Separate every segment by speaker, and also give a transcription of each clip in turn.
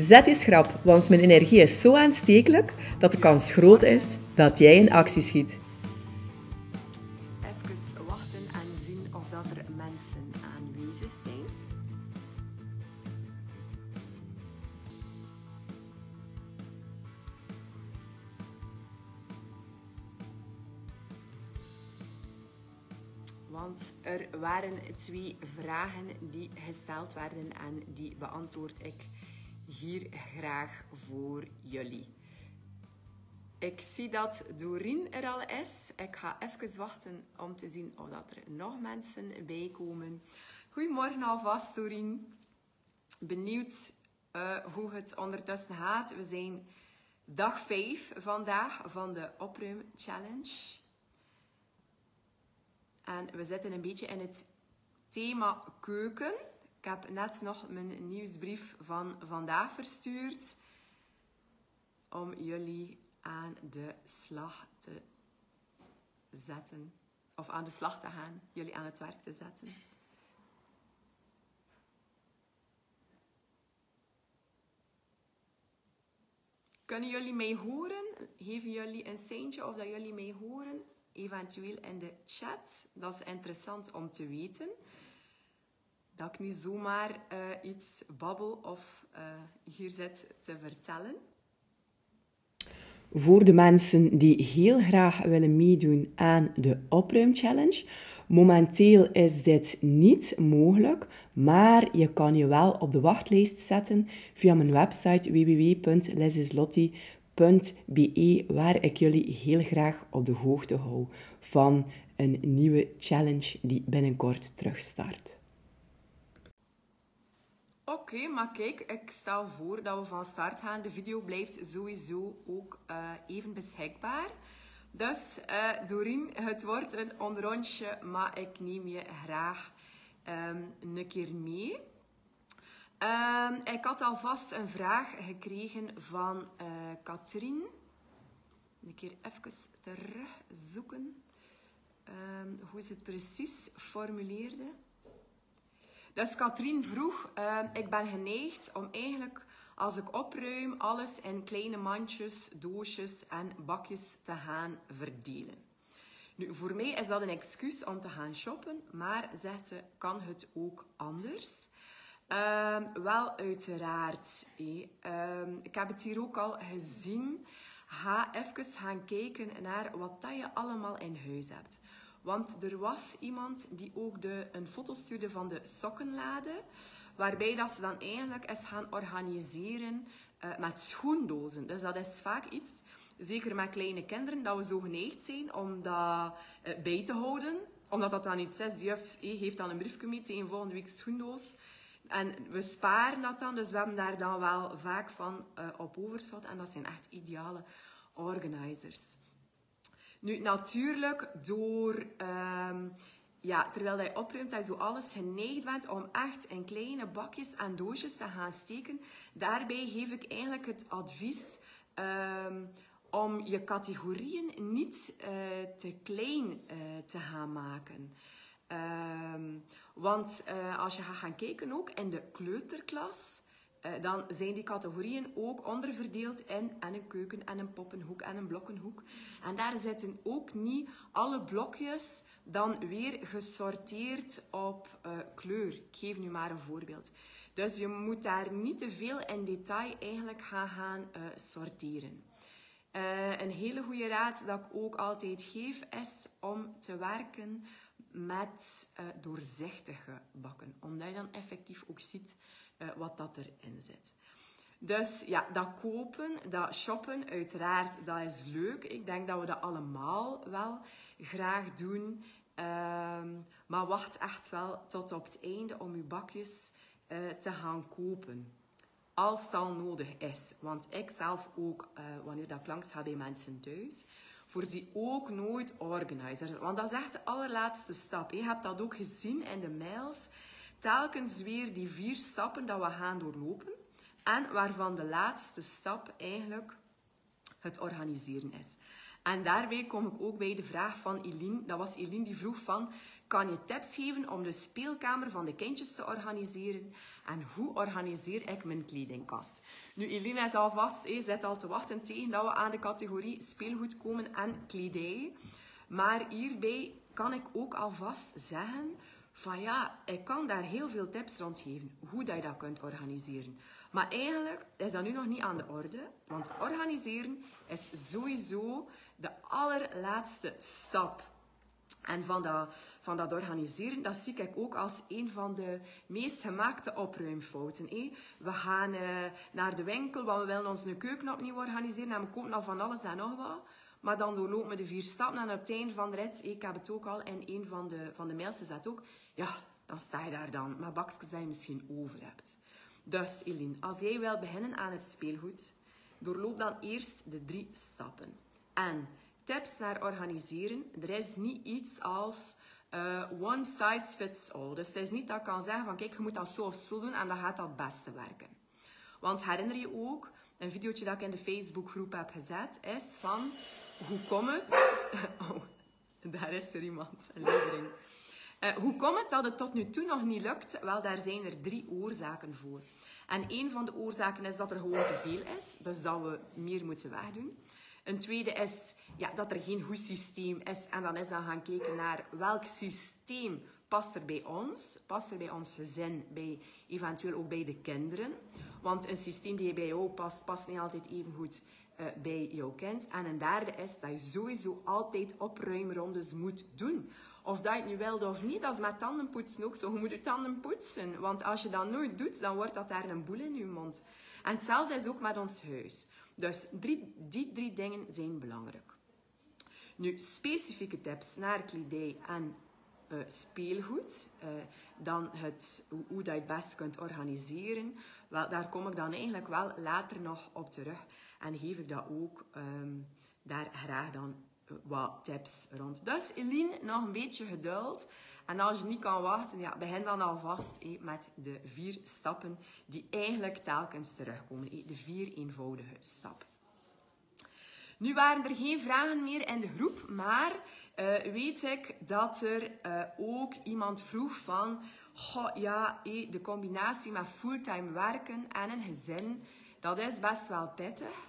Speaker 1: Zet je schrap, want mijn energie is zo aanstekelijk dat de kans groot is dat jij in actie schiet.
Speaker 2: Even wachten en zien of dat er mensen aanwezig zijn. Want er waren twee vragen die gesteld werden en die beantwoord ik hier graag voor jullie. Ik zie dat Doreen er al is. Ik ga even wachten om te zien of dat er nog mensen bij komen. Goedemorgen alvast, Doreen. Benieuwd uh, hoe het ondertussen gaat. We zijn dag 5 vandaag van de opruim challenge. En we zitten een beetje in het thema keuken. Ik heb net nog mijn nieuwsbrief van vandaag verstuurd om jullie aan de slag te zetten. Of aan de slag te gaan, jullie aan het werk te zetten. Kunnen jullie mij horen? Geven jullie een seintje of dat jullie mij horen? Eventueel in de chat. Dat is interessant om te weten. Dat ik niet zomaar uh, iets babbel of uh, hier zit te vertellen.
Speaker 1: Voor de mensen die heel graag willen meedoen aan de opruimchallenge, momenteel is dit niet mogelijk, maar je kan je wel op de wachtlijst zetten via mijn website www.lesislotti.be, waar ik jullie heel graag op de hoogte hou van een nieuwe challenge die binnenkort terugstart.
Speaker 2: Oké, maar kijk, ik stel voor dat we van start gaan. De video blijft sowieso ook uh, even beschikbaar. Dus uh, het wordt een onrondje, maar ik neem je graag um, een keer mee. Um, ik had alvast een vraag gekregen van uh, Katrien. Een keer even terugzoeken um, hoe ze het precies formuleerde. Dus Katrien vroeg, uh, ik ben geneigd om eigenlijk als ik opruim alles in kleine mandjes, doosjes en bakjes te gaan verdelen. Nu, voor mij is dat een excuus om te gaan shoppen, maar zegt ze, kan het ook anders? Uh, wel, uiteraard. Uh, ik heb het hier ook al gezien. Ga even gaan kijken naar wat dat je allemaal in huis hebt. Want er was iemand die ook de, een foto stuurde van de sokkenlade. Waarbij dat ze dan eigenlijk is gaan organiseren uh, met schoendozen. Dus dat is vaak iets, zeker met kleine kinderen, dat we zo geneigd zijn om dat uh, bij te houden. Omdat dat dan iets is. Die juf heeft dan een briefje mee tegen volgende week schoendoos. En we sparen dat dan, dus we hebben daar dan wel vaak van uh, op overschot. En dat zijn echt ideale organizers. Nu, natuurlijk, door... Um, ja, terwijl je opruimt, dat je zo alles geneigd bent om echt in kleine bakjes en doosjes te gaan steken. Daarbij geef ik eigenlijk het advies um, om je categorieën niet uh, te klein uh, te gaan maken. Um, want uh, als je gaat gaan kijken ook in de kleuterklas, dan zijn die categorieën ook onderverdeeld in en een keuken en een poppenhoek en een blokkenhoek. En daar zitten ook niet alle blokjes dan weer gesorteerd op uh, kleur. Ik geef nu maar een voorbeeld. Dus je moet daar niet te veel in detail eigenlijk gaan, gaan uh, sorteren. Een hele goede raad dat ik ook altijd geef is om te werken met doorzichtige bakken. Omdat je dan effectief ook ziet uh, wat dat erin zit. Dus ja, dat kopen, dat shoppen, uiteraard, dat is leuk. Ik denk dat we dat allemaal wel graag doen. Um, maar wacht echt wel tot op het einde om je bakjes uh, te gaan kopen. als het nodig is. Want ik zelf ook, uh, wanneer dat langs ga bij mensen thuis, voorzie ook nooit organizer. Want dat is echt de allerlaatste stap. Je hebt dat ook gezien in de mails. Telkens weer die vier stappen dat we gaan doorlopen. En waarvan de laatste stap eigenlijk het organiseren is. En daarbij kom ik ook bij de vraag van Eline. Dat was Eline die vroeg van, kan je tips geven om de speelkamer van de kindjes te organiseren? En hoe organiseer ik mijn kledingkast? Nu, Eline is alvast, hey, zit al te wachten tegen dat we aan de categorie speelgoed komen en kledij. Maar hierbij kan ik ook alvast zeggen van ja, ik kan daar heel veel tips rond geven. Hoe dat je dat kunt organiseren. Maar eigenlijk is dat nu nog niet aan de orde. Want organiseren is sowieso de allerlaatste stap. En van dat, van dat organiseren, dat zie ik ook als een van de meest gemaakte opruimfouten. We gaan uh, naar de winkel, want we willen onze keuken opnieuw organiseren en we kopen al van alles en nog wat. Maar dan doorlopen we de vier stappen en op het einde van de rit, ik heb het ook al in een van de, van de mails gezet ook, ja, dan sta je daar dan met bakjes dat je misschien over hebt. Dus Eline, als jij wil beginnen aan het speelgoed, doorloop dan eerst de drie stappen. En tips naar organiseren. Er is niet iets als uh, one size fits all. Dus het is niet dat ik kan zeggen van kijk, je moet dat zo of zo doen en dan gaat dat het beste werken. Want herinner je ook, een videootje dat ik in de Facebookgroep heb gezet, is van hoe komt het... Oh, daar is er iemand, een levering. Uh, hoe komt het dat het tot nu toe nog niet lukt? Wel, daar zijn er drie oorzaken voor. En een van de oorzaken is dat er gewoon te veel is, dus dat we meer moeten wegdoen. Een tweede is ja, dat er geen goed systeem is. En dan is dan gaan kijken naar welk systeem past er bij ons. Past er bij ons gezin, bij, eventueel ook bij de kinderen. Want een systeem die bij jou past, past niet altijd even goed uh, bij jouw kind. En een derde is dat je sowieso altijd opruimrondes moet doen. Of dat je het nu wilde of niet, dat is met tandenpoetsen ook zo. Je moet je tanden poetsen. Want als je dat nooit doet, dan wordt dat daar een boel in je mond. En hetzelfde is ook met ons huis. Dus drie, die drie dingen zijn belangrijk. Nu, specifieke tips naar kledij en uh, speelgoed. Uh, dan het, hoe, dat je het best kunt organiseren. Wel, daar kom ik dan eigenlijk wel later nog op terug. En geef ik dat ook um, daar graag dan wat tips rond. Dus Eline, nog een beetje geduld. En als je niet kan wachten, ja, begin dan alvast met de vier stappen die eigenlijk telkens terugkomen. De vier eenvoudige stappen. Nu waren er geen vragen meer in de groep, maar uh, weet ik dat er uh, ook iemand vroeg van, goh, ja, de combinatie met fulltime werken en een gezin, dat is best wel pittig.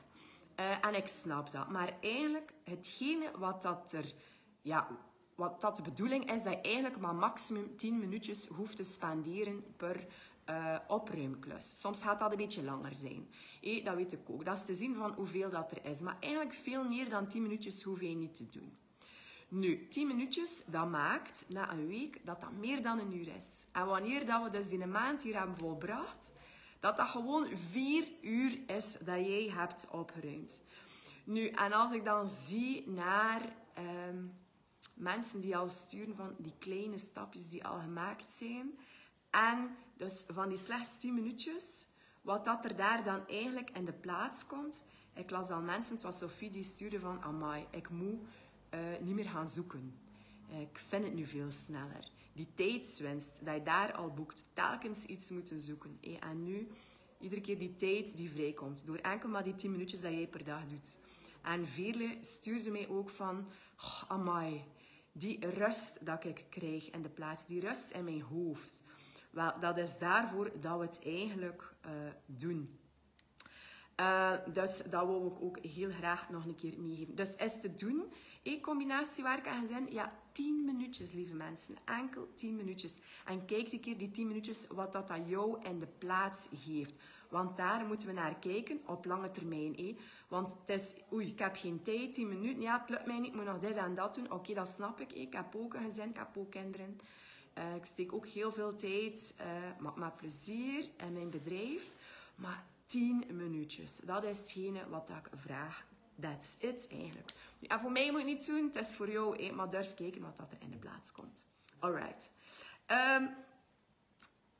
Speaker 2: Uh, en ik snap dat. Maar eigenlijk, hetgene wat dat er ja, wat dat de bedoeling is, dat je eigenlijk maar maximum 10 minuutjes hoeft te spenderen per uh, opruimklus. Soms gaat dat een beetje langer zijn. Hey, dat weet ik ook. Dat is te zien van hoeveel dat er is. Maar eigenlijk veel meer dan 10 minuutjes hoef je niet te doen. Nu, 10 minuutjes, dat maakt na een week dat dat meer dan een uur is. En wanneer dat we dus in een maand hier hebben volbracht, dat dat gewoon 4 uur is dat jij hebt opgeruimd. Nu, en als ik dan zie naar... Um, mensen die al sturen van die kleine stapjes die al gemaakt zijn. En dus van die slechts 10 minuutjes, wat dat er daar dan eigenlijk in de plaats komt. Ik las al mensen, het was Sophie, die stuurde van, amai, ik moet uh, niet meer gaan zoeken. Ik vind het nu veel sneller. Die tijdswinst, dat je daar al boekt, telkens iets moeten zoeken. En nu, iedere keer die tijd die vrijkomt, door enkel maar die 10 minuutjes dat jij per dag doet. En vele stuurden mij ook van, oh, amai, die rust dat ik krijg in de plaats, die rust in mijn hoofd. Wel, dat is daarvoor dat we het eigenlijk uh, doen. Uh, dus dat wil ik ook heel graag nog een keer meegeven. Dus is te doen, een combinatie werk en gezin, ja, 10 minuutjes, lieve mensen. Enkel 10 minuutjes. En kijk een keer die 10 minuutjes, wat dat aan jou in de plaats geeft. Want daar moeten we naar kijken op lange termijn. Hé. Want het is, oei, ik heb geen tijd, 10 minuten. Ja, het mij niet, ik moet nog dit en dat doen. Oké, dat snap ik. Ik heb ook een gezin, ik heb ook kinderen. Uh, ik steek ook heel veel tijd, uh, maar met plezier in mijn bedrijf. Maar 10 minuutjes, dat is hetgene wat ik vraag. That's it eigenlijk. Ja, voor mij moet je niet doen, het is voor jou. Hé, maar durf kijken wat dat er in de plaats komt. Alright. Um,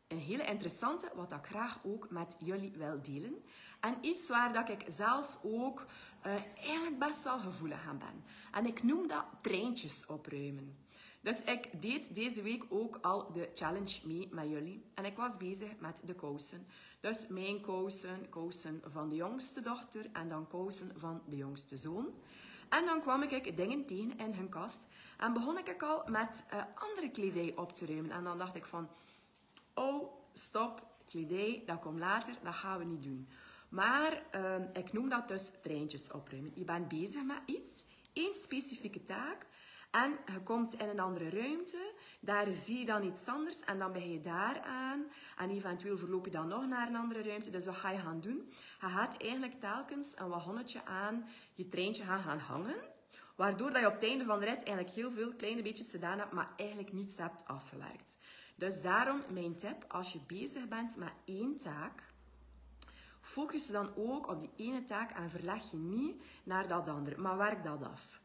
Speaker 2: een hele interessante, wat ik graag ook met jullie wil delen. En iets waar dat ik zelf ook uh, eigenlijk best wel gevoelig aan ben. En ik noem dat treintjes opruimen. Dus ik deed deze week ook al de challenge mee met jullie. En ik was bezig met de kousen. Dus mijn kousen, kousen van de jongste dochter en dan kousen van de jongste zoon. En dan kwam ik dingen tegen in hun kast. En begon ik al met uh, andere kledij op te ruimen. En dan dacht ik van, oh, stop, kledij, dat komt later, dat gaan we niet doen. Maar uh, ik noem dat dus treintjes opruimen. Je bent bezig met iets, één specifieke taak. En je komt in een andere ruimte, daar zie je dan iets anders en dan ben je daar aan. En eventueel verloop je dan nog naar een andere ruimte. Dus wat ga je gaan doen? Je gaat eigenlijk telkens een wagonnetje aan je treintje gaan, gaan hangen. Waardoor dat je op het einde van de rit eigenlijk heel veel kleine beetjes gedaan hebt, maar eigenlijk niets hebt afgewerkt. Dus daarom mijn tip, als je bezig bent met één taak, focus dan ook op die ene taak en verleg je niet naar dat andere, maar werk dat af.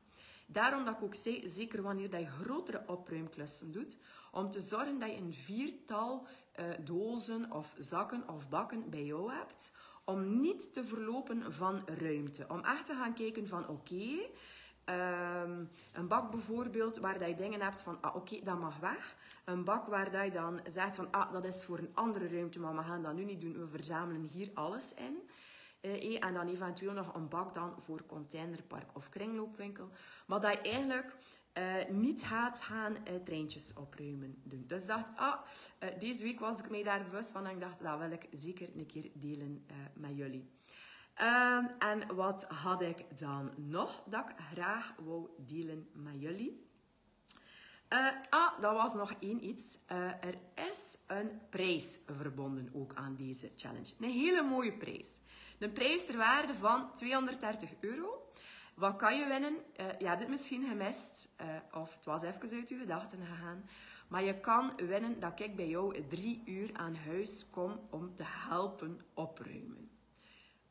Speaker 2: Daarom dat ik ook zei, zeker wanneer dat je grotere opruimklussen doet, om te zorgen dat je een viertal uh, dozen of zakken of bakken bij jou hebt, om niet te verlopen van ruimte. Om echt te gaan kijken van oké, um, een bak bijvoorbeeld waar dat je dingen hebt van ah, oké, dat mag weg. Een bak waar dat je dan zegt van ah, dat is voor een andere ruimte, maar we gaan dat nu niet doen, we verzamelen hier alles in. Eh, en dan eventueel nog een bak dan voor containerpark of kringloopwinkel. Maar dat je eigenlijk uh, niet gaat gaan uh, treintjes opruimen doen. Dus ik dacht, ah, uh, deze week was ik mij daar bewust van en ik dacht, dat wil ik zeker een keer delen met jullie. Um, en wat had ik dan nog dat ik graag wou delen met jullie? ah, dat was nog één iets. er is een prijs verbonden ook aan deze challenge. Een hele mooie prijs. Een prijs ter waarde van 230 euro. Wat kan je winnen? Uh, hebt het misschien gemist, uh, of het was even uit je gedachten gegaan. Maar je kan winnen dat ik bij jou drie uur aan huis kom om te helpen opruimen.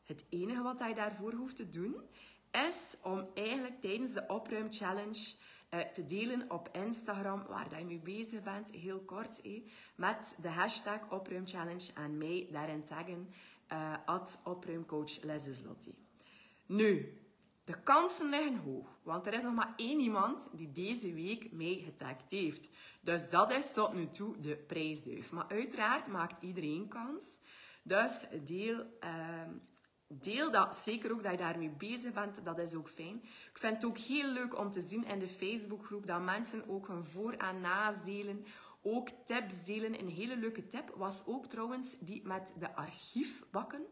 Speaker 2: Het enige wat je daarvoor hoeft te doen, is om eigenlijk tijdens de opruimchallenge uh, te delen op Instagram, waar je mee bezig bent, heel kort, eh, met de hashtag opruimchallenge en mij daarin taggen, uh, at opruimcoach Leslie Nu, de kansen liggen hoog, want er is nog maar één iemand die deze week getagd heeft. Dus dat is tot nu toe de prijsduif. Maar uiteraard maakt iedereen kans. Dus deel, uh, deel dat zeker ook dat je daarmee bezig bent. Dat is ook fijn. Ik vind het ook heel leuk om te zien in de Facebookgroep dat mensen ook hun voor- en naast delen. Ook tips delen. Een hele leuke tip was ook trouwens die met de archiefbakken.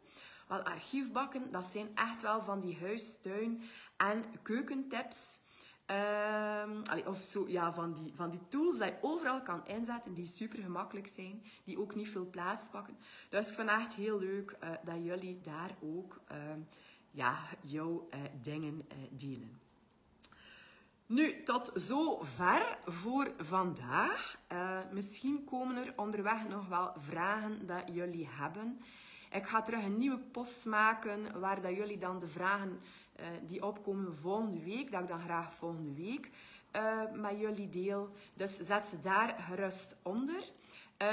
Speaker 2: Wel, archiefbakken, dat zijn echt wel van die huistuin- en keukentips. Um, of zo, ja, van die, van die tools die je overal kan inzetten, die super gemakkelijk zijn, die ook niet veel plaats pakken. Dus ik vind echt heel leuk uh, dat jullie daar ook uh, ja, jouw uh, dingen delen. Nu, tot zover voor vandaag. misschien komen er onderweg nog wel vragen dat jullie hebben. Ik ga terug een nieuwe post maken waar dat jullie dan de vragen uh, die opkomen volgende week, dat ik dan graag volgende week uh, met jullie deel. Dus zet ze daar gerust onder.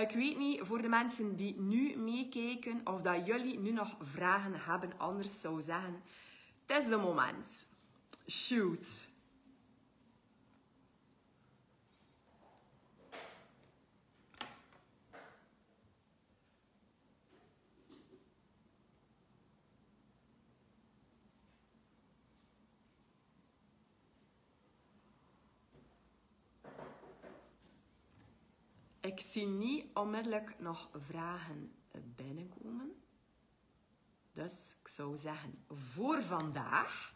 Speaker 2: Ik weet niet, voor de mensen die nu meekijken, of dat jullie nu nog vragen hebben, anders zou zeggen, het is de moment. Shoot. Ik zie niet onmiddellijk nog vragen binnenkomen. Dus ik zou zeggen, voor vandaag,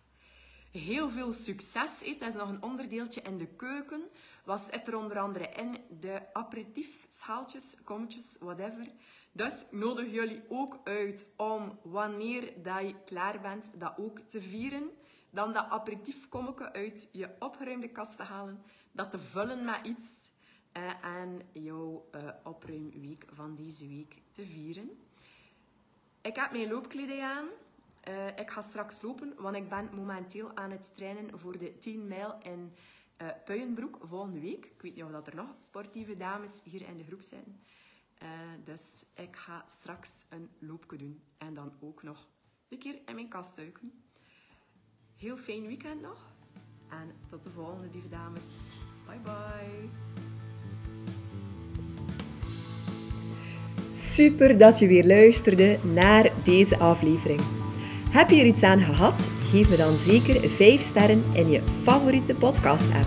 Speaker 2: heel veel succes. Het is nog een onderdeeltje in de keuken. Wat zit er onder andere in? De aperitief, schaaltjes, kommetjes, whatever. Dus nodig jullie ook uit om wanneer dat je klaar bent, dat ook te vieren. Dan dat aperitief kommetje uit je opgeruimde kast te halen. Dat te vullen met iets en jouw uh, opruimweek van deze week te vieren. Ik heb mijn loopkledij aan. Uh, ik ga straks lopen, want ik ben momenteel aan het trainen voor de 10 mijl in uh, Puienbroek volgende week. Ik weet niet of dat er nog sportieve dames hier in de groep zijn. Dus ik ga straks een loopje doen. En dan ook nog een keer in mijn kast duiken. Heel fijn weekend nog. En tot de volgende, lieve dames. Bye bye.
Speaker 1: Super dat je weer luisterde naar deze aflevering. Heb je er iets aan gehad? Geef me dan zeker 5 sterren in je favoriete podcast-app.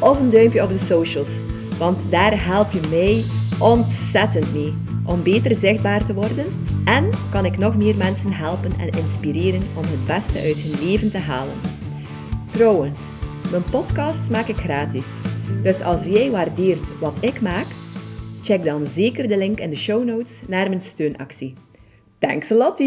Speaker 1: Of een duimpje op de socials, want daar help je mij ontzettend mee om beter zichtbaar te worden en kan ik nog meer mensen helpen en inspireren om het beste uit hun leven te halen. Trouwens, mijn podcasts maak ik gratis. Dus als jij waardeert wat ik maak, check dan zeker de link in de show notes naar mijn steunactie. Thanks a lot!